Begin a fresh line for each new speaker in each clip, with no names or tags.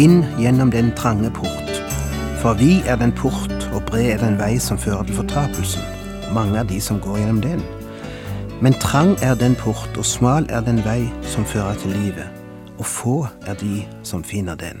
Inn gjennom den trange port, for vi er den port, og bred er den vei som fører til fortapelsen. Mange er de som går gjennom den. Men trang er den port, og smal er den vei som fører til livet, og få er de som finner den.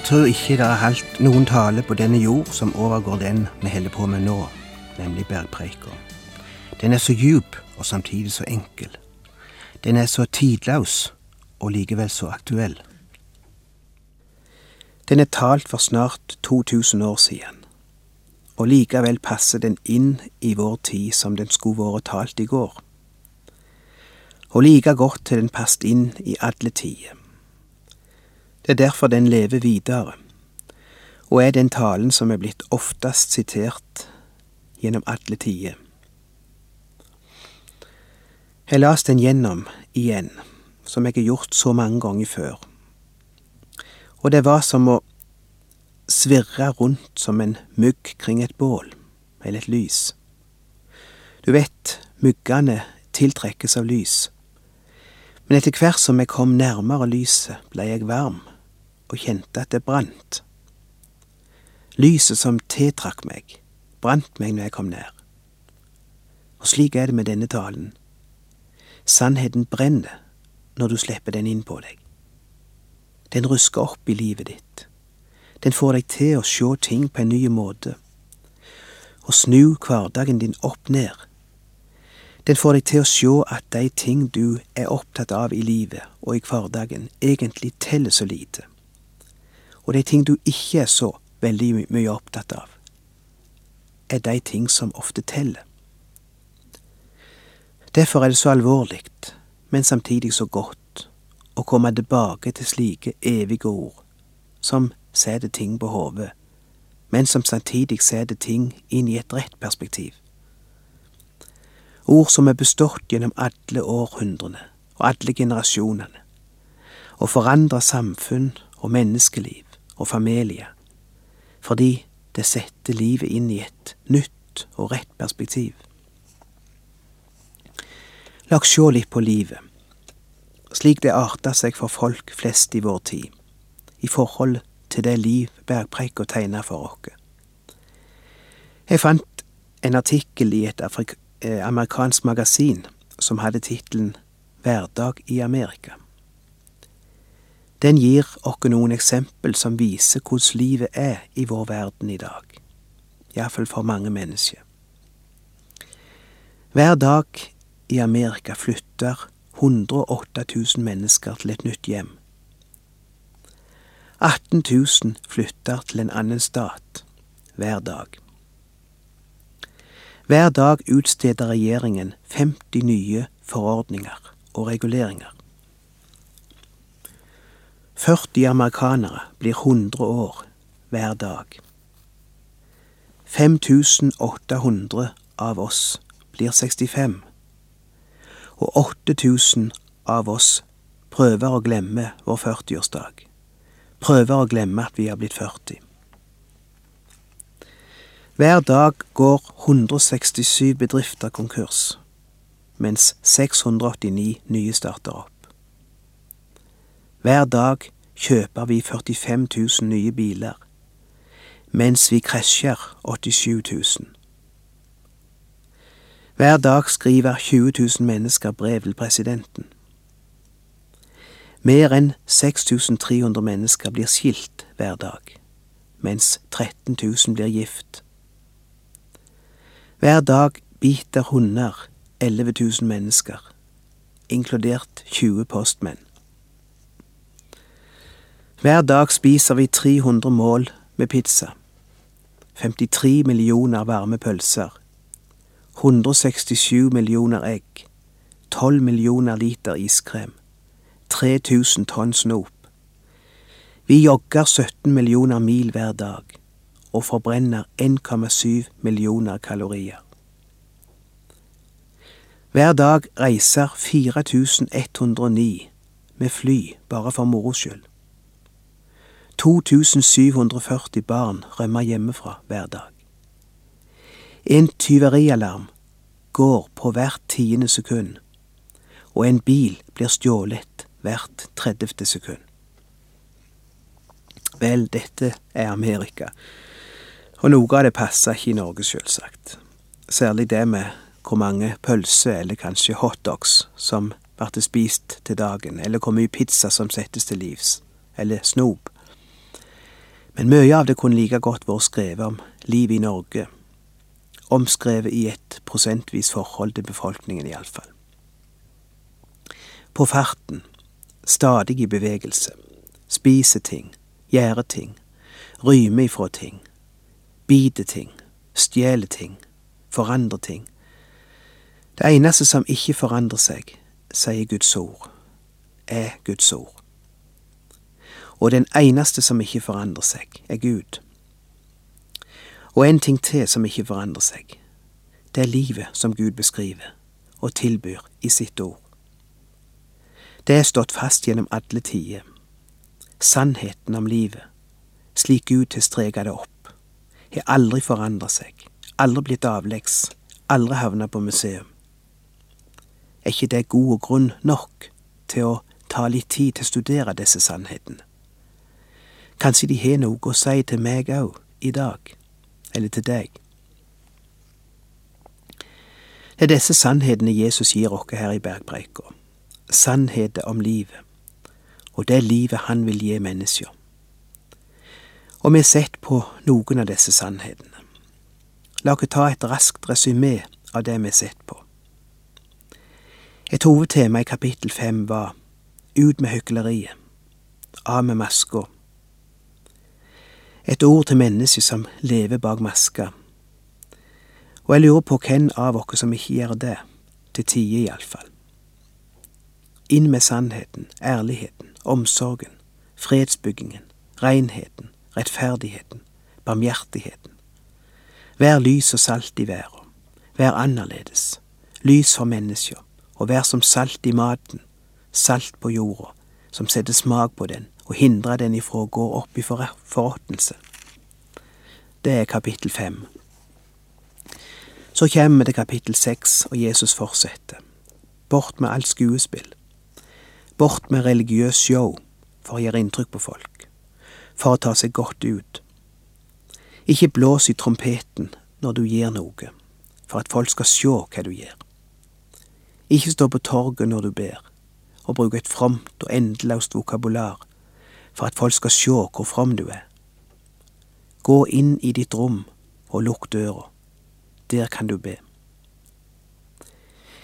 Jeg tror ikke det er holdt noen tale på denne jord som overgår den vi holder på med nå, nemlig bergpreika. Den er så djup og samtidig så enkel. Den er så tidløs og likevel så aktuell. Den er talt for snart 2000 år siden, og likevel passer den inn i vår tid som den skulle vært talt i går. Og like godt til den passet inn i alle tider. Det er derfor den lever videre, og er den talen som er blitt oftest sitert gjennom alle tider. Jeg las den gjennom igjen, som jeg har gjort så mange ganger før, og det var som å svirre rundt som en mygg kring et bål, eller et lys. Du vet, myggene tiltrekkes av lys, men etter hvert som jeg kom nærmere lyset, ble jeg varm og kjente at det brant. Lyset som tiltrakk meg, brant meg når jeg kom nær. Og slik er det med denne talen. Sannheten brenner når du slipper den inn på deg. Den rusker opp i livet ditt. Den får deg til å se ting på en ny måte, og snu hverdagen din opp ned. Den får deg til å se at de ting du er opptatt av i livet og i hverdagen, egentlig teller så lite og de ting du ikke er så veldig my mye opptatt av, er de ting som ofte teller. Derfor er det så alvorlig, men samtidig så godt, å komme tilbake til slike evige ord, som setter ting på hodet, men som samtidig setter ting inn i et rett perspektiv. Ord som er bestått gjennom alle århundrene og alle generasjonene, og forandrer samfunn og menneskeliv og familie, fordi det setter livet inn i et nytt og rett perspektiv. La oss sjå litt på livet, slik det arter seg for folk flest i vår tid, i forhold til det liv Bergpreika tegner for oss. Jeg fant en artikkel i et eh, amerikansk magasin som hadde tittelen Hverdag i Amerika. Den gir oss noen eksempel som viser hvordan livet er i vår verden i dag, iallfall for mange mennesker. Hver dag i Amerika flytter 108 000 mennesker til et nytt hjem. 18 000 flytter til en annen stat hver dag. Hver dag utsteder regjeringen 50 nye forordninger og reguleringer. 40 amerikanere blir 100 år hver dag. 5800 av oss blir 65, og 8000 av oss prøver å glemme vår 40-årsdag. Prøver å glemme at vi har blitt 40. Hver dag går 167 bedrifter konkurs, mens 689 nye starter opp. Hver dag kjøper vi 45 000 nye biler, mens vi krasjer 87 000. Hver dag skriver 20 000 mennesker brev til presidenten. Mer enn 6300 mennesker blir skilt hver dag, mens 13 000 blir gift. Hver dag biter hunder 11 000 mennesker, inkludert 20 postmenn. Hver dag spiser vi 300 mål med pizza, 53 millioner varme pølser, 167 millioner egg, 12 millioner liter iskrem, 3000 tonn snop. Vi jogger 17 millioner mil hver dag og forbrenner 1,7 millioner kalorier. Hver dag reiser 4109 med fly bare for moro skyld. 2740 barn rømmer hjemmefra hver dag. En tyverialarm går på hvert tiende sekund, og en bil blir stjålet hvert tredjefte sekund. Vel, dette er Amerika, og noe av det passer ikke i Norge, selvsagt. Særlig det med hvor mange pølser eller kanskje hotdogs som blir spist til dagen, eller hvor mye pizza som settes til livs, eller snop. Men mye av det kunne like godt vært skrevet om livet i Norge, omskrevet i et prosentvis forhold til befolkningen, iallfall. På farten, stadig i bevegelse, spiser ting, gjøre ting, ryme ifra ting, biter ting, stjeler ting, forandrer ting, det eneste som ikke forandrer seg, sier Guds ord, er Guds ord. Og den eneste som ikke forandrer seg, er Gud. Og en ting til som ikke forandrer seg, det er livet som Gud beskriver og tilbyr i sitt ord. Det er stått fast gjennom alle tider. Sannheten om livet, slik Gud har streka det opp, har aldri forandra seg, aldri blitt avleggs, aldri havna på museum er ikke det god grunn nok til å ta litt tid til å studere disse sannhetene. Kanskje de har noe å si til meg òg, i dag, eller til deg. Det er disse sannhetene Jesus gir oss her i Bergpreika, sannheter om livet, og det livet han vil gi mennesker. Og vi har sett på noen av disse sannhetene. La oss ta et raskt resymé av det vi har sett på. Et hovedtema i kapittel fem var Ut med hykleriet, av med maska. Et ord til mennesket som lever bak maska. Og jeg lurer på hvem av oss som ikke gjør det, til tider iallfall. Inn med sannheten, ærligheten, omsorgen, fredsbyggingen, renheten, rettferdigheten, barmhjertigheten. Vær lys og salt i verden. Vær annerledes. Lys for mennesker og vær som salt i maten, salt på jorda, som setter smak på den og hindre den ifra å gå opp i forråtnelse. Det er kapittel fem. Så kommer til kapittel seks, og Jesus fortsetter. Bort med alt skuespill. Bort med religiøs show for å gjøre inntrykk på folk, for å ta seg godt ut. Ikke blås i trompeten når du gjør noe, for at folk skal sjå hva du gjør. Ikke stå på torget når du ber, og bruke et fromt og endeløst vokabular for at folk skal sjå hvor from du er. Gå inn i ditt rom og lukk døra. Der kan du be.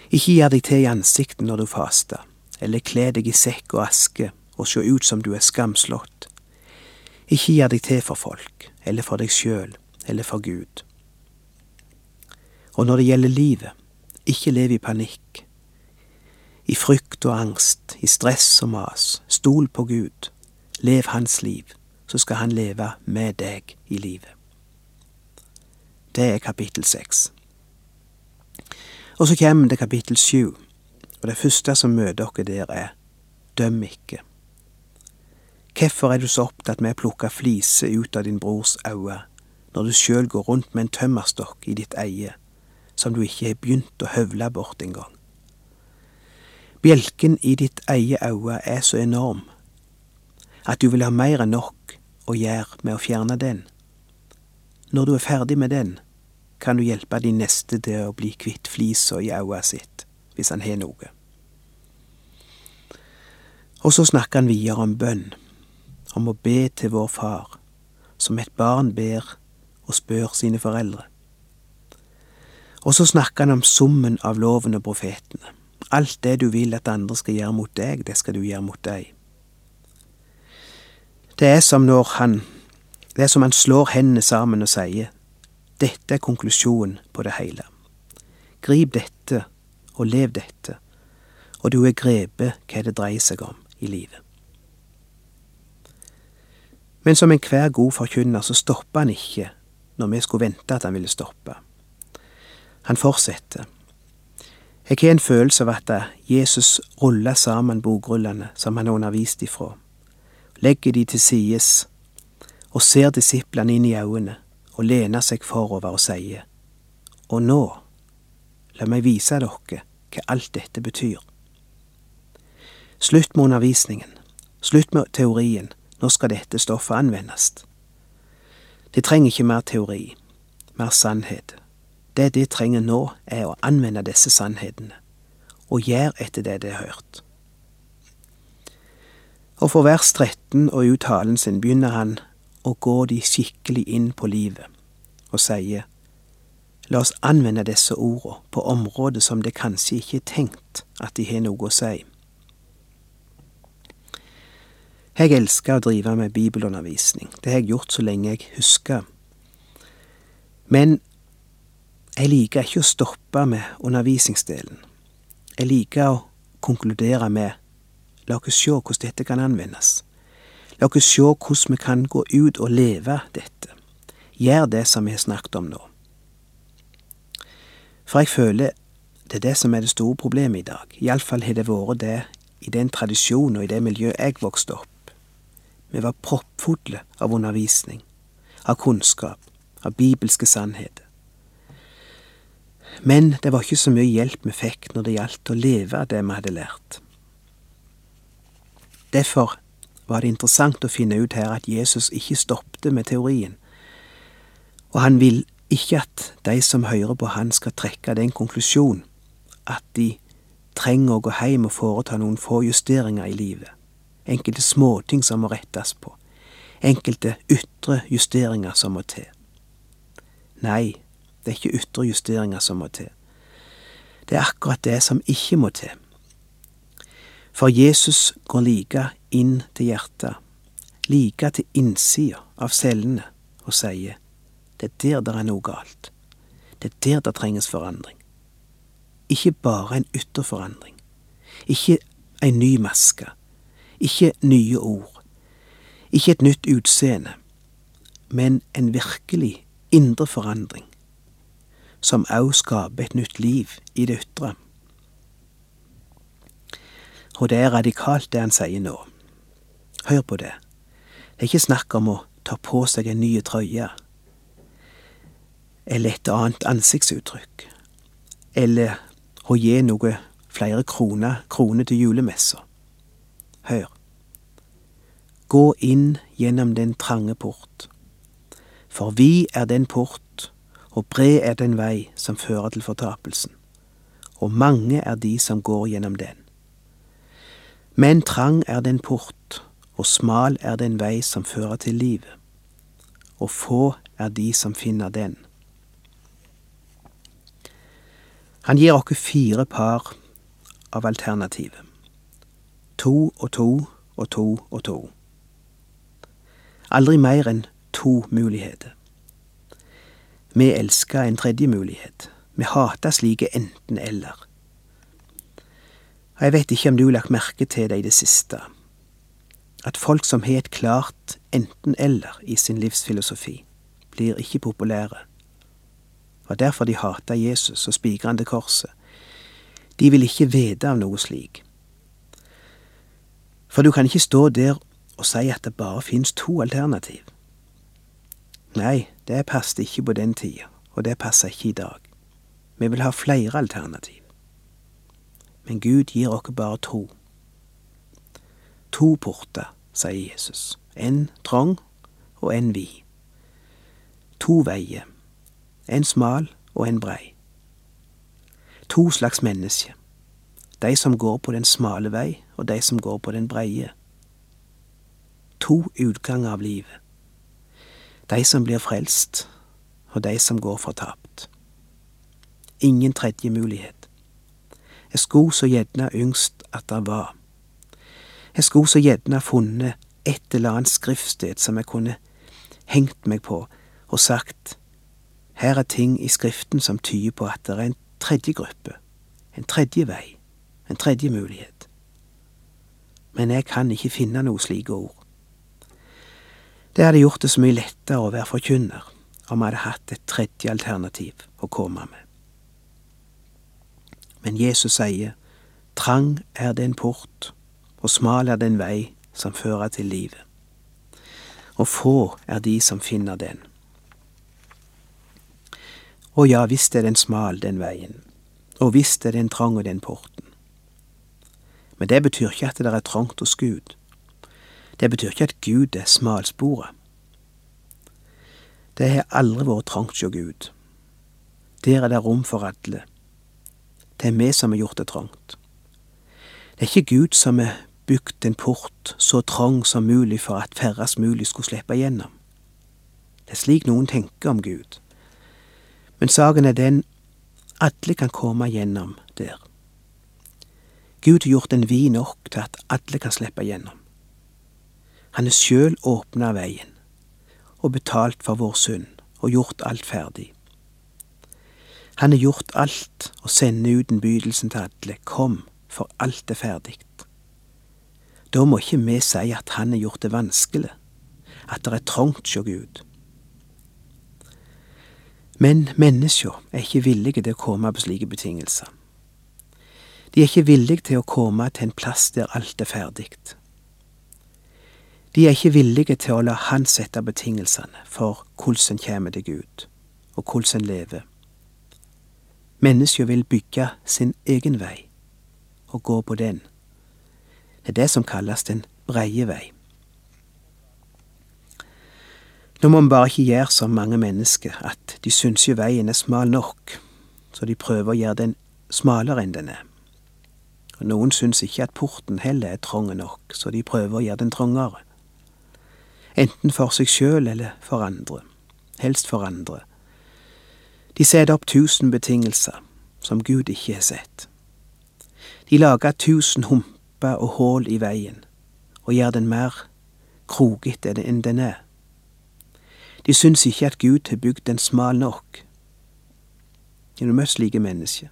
Ikke gjør deg til i ansiktet når du faster, eller kle deg i sekk og aske og sjå ut som du er skamslått. Ikke gjør deg til for folk, eller for deg sjøl, eller for Gud. Og når det gjelder livet, ikke lev i panikk, i frykt og angst, i stress og mas. Stol på Gud. Lev hans liv, så skal han leve med deg i livet. Det er kapittel seks. Og så kommer det kapittel sju, og det første som møter dere der, er døm ikke. Hvorfor er du så opptatt med å plukke fliser ut av din brors øye, når du sjøl går rundt med en tømmerstokk i ditt eie, som du ikke har begynt å høvle bort engang? Bjelken i ditt eie øye er så enorm at du vil ha mer enn nok å gjøre med å fjerne den. Når du er ferdig med den, kan du hjelpe din neste til å bli kvitt flisa i øyet sitt, hvis han har noe. Og så snakker han videre om bønn, om å be til vår far, som et barn ber og spør sine foreldre. Og så snakker han om summen av loven og profetene Alt det du vil at andre skal gjøre mot deg, det skal du gjøre mot deg. Det er som når han Det er som han slår hendene sammen og sier, dette er konklusjonen på det hele. Grip dette og lev dette, og du er grepet hva det dreier seg om i livet. Men som enhver god forkynner så stopper han ikke når vi skulle vente at han ville stoppe. Han fortsetter. Jeg har en følelse av at Jesus ruller sammen bokrullene som han har undervist ifra, legger de til sides og ser disiplene inn i øynene og lener seg forover og sier, Og nå, la meg vise dere hva alt dette betyr. Slutt med undervisningen, slutt med teorien, nå skal dette stoffet anvendes. De trenger ikke mer teori, mer sannhet. Det de trenger nå, er å anvende disse sannhetene, og gjøre etter det de har hørt. Og for vers 13 og uttalen sin begynner han å gå de skikkelig inn på livet, og sier, la oss anvende disse ordene på områder som det kanskje ikke er tenkt at de har noe å si. Jeg elsker å drive med bibelundervisning, det har jeg gjort så lenge jeg husker. Men jeg liker ikke å stoppe med undervisningsdelen. Jeg liker å konkludere med la oss se hvordan dette kan anvendes. La oss se hvordan vi kan gå ut og leve dette. Gjør det som vi har snakket om nå. For jeg føler det er det som er det store problemet i dag. Iallfall har det vært det i den tradisjonen og i det miljøet jeg vokste opp. Vi var proppfulle av undervisning, av kunnskap, av bibelske sannheter. Men det var ikke så mye hjelp vi fikk når det gjaldt å leve det vi hadde lært. Derfor var det interessant å finne ut her at Jesus ikke stoppet med teorien, og han vil ikke at de som hører på han skal trekke den konklusjon at de trenger å gå hjem og foreta noen få justeringer i livet, enkelte småting som må rettes på, enkelte ytre justeringer som må til. Nei, det er ikke ytre justeringer som må til. Det er akkurat det som ikke må til. For Jesus går like inn til hjertet, like til innsida av cellene, og sier det er der det er noe galt. Det er der det trenges forandring. Ikke bare en ytterforandring. Ikke en ny maske. Ikke nye ord. Ikke et nytt utseende. Men en virkelig indre forandring, som òg skaper et nytt liv i det ytre. Og det er radikalt det han sier nå. Hør på det. Det er ikke snakk om å ta på seg en ny trøye, eller et annet ansiktsuttrykk, eller å gi noe flere kroner, kroner til julemessa. Hør. Gå inn gjennom den trange port, for vi er den port, og bred er den vei som fører til fortapelsen, og mange er de som går gjennom den. Men trang er den port, og smal er den vei som fører til livet, og få er de som finner den. Han gir oss fire par av alternativet. To og to og to og to. Aldri mer enn to muligheter. Vi elsker en tredje mulighet. Vi hater slike enten-eller. Og jeg vet ikke om du har lagt merke til det i det siste, at folk som har et klart enten-eller i sin livsfilosofi, blir ikke populære. Var derfor de hata Jesus og til korset. De vil ikke vite av noe slik. For du kan ikke stå der og si at det bare finnes to alternativ. Nei, det passet ikke på den tida, og det passer ikke i dag. Vi vil ha flere alternativ men Gud gir oss bare to. To porter, sier Jesus, en trang og en vid. To veier, en smal og en brei. To slags mennesker, de som går på den smale vei, og de som går på den breie. To utganger av livet, de som blir frelst, og de som går fortapt. Ingen tredje mulighet. Jeg skulle så gjerne yngst at det var. Jeg skulle så gjerne funnet et eller annet skriftsted som jeg kunne hengt meg på og sagt her er ting i Skriften som tyder på at det er en tredje gruppe, en tredje vei, en tredje mulighet. Men jeg kan ikke finne noe slike ord. Det hadde gjort det så mye lettere å være forkynner om jeg hadde hatt et tredje alternativ å komme med. Men Jesus sier, trang er det en port, og smal er den vei som fører til livet. Og få er de som finner den. Og ja, visst er den smal, den veien, og visst er den trang, og den porten. Men det betyr ikke at det er trangt hos Gud. Det betyr ikke at Gud er smalsporet. Det har aldri vært trangt hos Gud. Der er det rom for alle. Det er vi som har gjort det trangt. Det er ikke Gud som har bygd en port så trang som mulig for at færrest mulig skulle slippe igjennom. Det er slik noen tenker om Gud. Men saken er den alle kan komme gjennom der. Gud har gjort den vid nok til at alle kan slippe gjennom. Han har sjøl åpna veien og betalt for vår synd og gjort alt ferdig. Han har gjort alt og sender ut innbydelsen til alle. Kom, for alt er ferdig. Da må ikke vi si at han har gjort det vanskelig, at det er trangt hos Gud. Men mennesker er ikke villige til å komme på slike betingelser. De er ikke villige til å komme til en plass der alt er ferdig. De er ikke villige til å la Han sette betingelsene for hvordan en kommer til Gud, og hvordan en lever. Menneska vil bygge sin egen vei og gå på den. Det er det som kalles den breie vei. Nå må vi bare ikke gjøre som mange mennesker, at de syns jo veien er smal nok, så de prøver å gjøre den smalere enn den er. Og noen syns ikke at porten heller er trang nok, så de prøver å gjøre den trangere. Enten for seg sjøl eller for andre. Helst for andre. De setter opp tusen betingelser som Gud ikke har sett. De lager tusen humper og hull i veien og gjør den mer krokete enn den er. De syns ikke at Gud har bygd den smal nok. Har du møtt slike mennesker?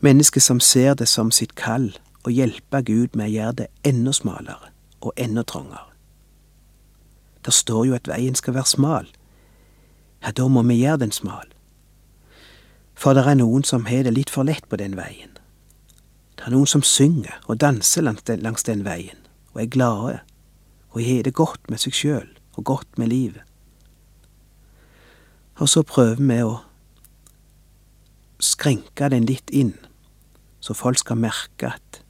Mennesker som ser det som sitt kall å hjelpe Gud med å gjøre det enda smalere og enda trangere. Der står jo at veien skal være smal. Ja, da må vi gjøre den smal. For det er noen som har det litt for lett på den veien. Det er noen som synger og danser langs den, langs den veien, og er glade, og har det godt med seg sjøl og godt med livet. Og så prøver vi å skrenke den litt inn, så folk skal merke at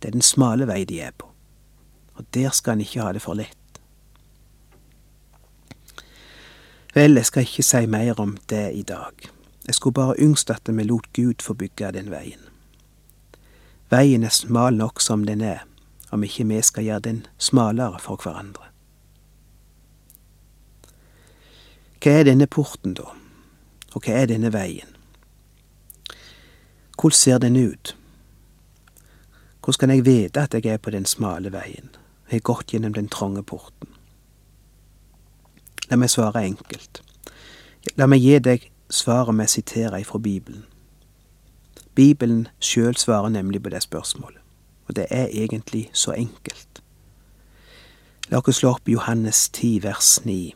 det er den smale vei de er på, og der skal en ikke ha det for lett. Vel, jeg skal ikke si mer om det i dag. Jeg skulle bare yngst at vi lot Gud få bygge den veien. Veien er smal nok som den er, om ikke vi skal gjøre den smalere for hverandre. Hva er denne porten, da? Og hva er denne veien? Hvordan ser den ut? Hvordan kan jeg vite at jeg er på den smale veien, og har gått gjennom den trange porten? La meg svare enkelt. La meg gi deg svaret med å sitere ifra Bibelen. Bibelen sjøl svarer nemlig på det spørsmålet, og det er egentlig så enkelt. La oss slå opp Johannes 10 vers 9.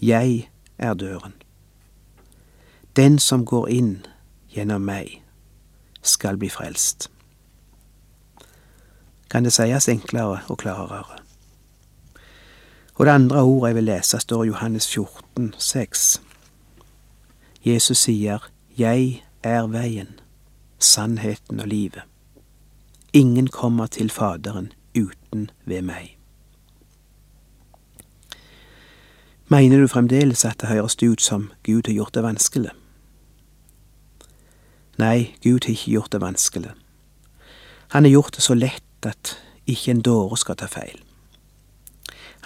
Jeg er døren. Den som går inn gjennom meg, skal bli frelst. Kan det sies enklere og klarere? Og det andre ordet jeg vil lese, står i Johannes 14, 6. Jesus sier, Jeg er veien, sannheten og livet. Ingen kommer til Faderen uten ved meg. Mener du fremdeles at det høres ut som Gud har gjort det vanskelig? Nei, Gud har ikke gjort det vanskelig. Han har gjort det så lett at ikke en dåre skal ta feil.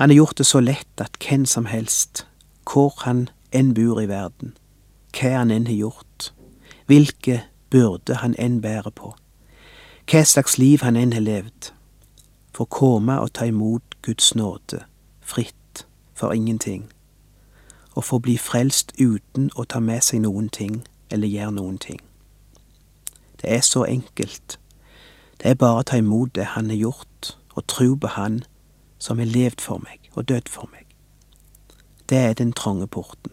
Han har gjort det så lett at hvem som helst, hvor han enn bor i verden, hva han enn har gjort, hvilke byrde han enn bærer på, hva slags liv han enn har levd, får komme og ta imot Guds nåde, fritt, for ingenting, og får bli frelst uten å ta med seg noen ting eller gjøre noen ting. Det er så enkelt. Det er bare å ta imot det Han har gjort, og tro på Han som har levd for meg og dødd for meg. Det er den trange porten.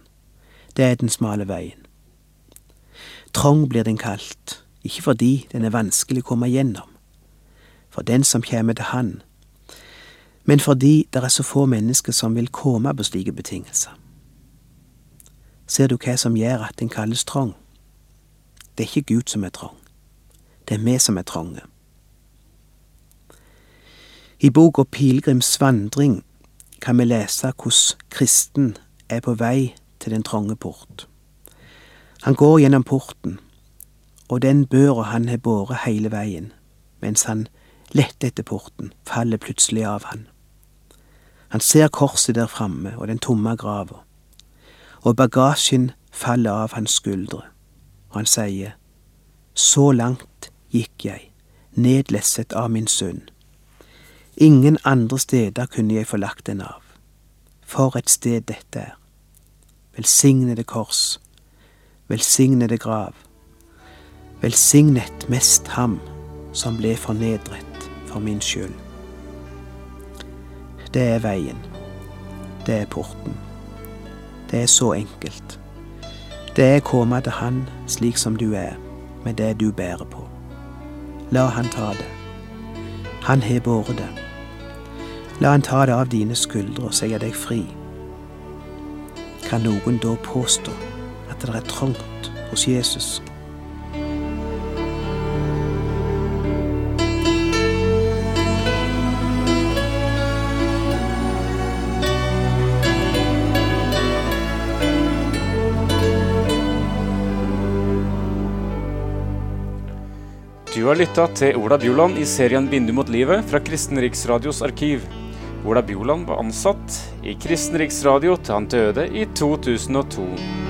Det er den smale veien. Trong blir den kalt, ikke fordi den er vanskelig å komme gjennom, for den som kommer til Han, men fordi det er så få mennesker som vil komme på slike betingelser. Ser du hva som gjør at den kalles trong? Det er ikke Gud som er trong, det er vi som er trange. I boka Pilegrims vandring kan vi lese hvordan kristen er på vei til den trange port. Han går gjennom porten, og den børa han har båret hele veien, mens han lette etter porten, faller plutselig av han. Han ser korset der framme og den tomme grava, og bagasjen faller av hans skuldre, og han sier, Så langt gikk jeg, nedlesset av min synd. Ingen andre steder kunne jeg få lagt den av. For et sted dette er. Velsignede kors, velsignede grav. Velsignet mest ham som ble fornedret for min skyld. Det er veien. Det er porten. Det er så enkelt. Det er å komme til Han slik som du er, med det du bærer på. La Han ta det. Han har båret det. La Han ta det av dine skuldre og sette deg fri. Kan noen da påstå at det er trangt hos Jesus?
Du har lytta til Ola Bjoland i serien 'Bindu mot livet' fra Kristen Riksradios arkiv. Ola Bjoland var ansatt i Kristen Riksradio til han døde i 2002.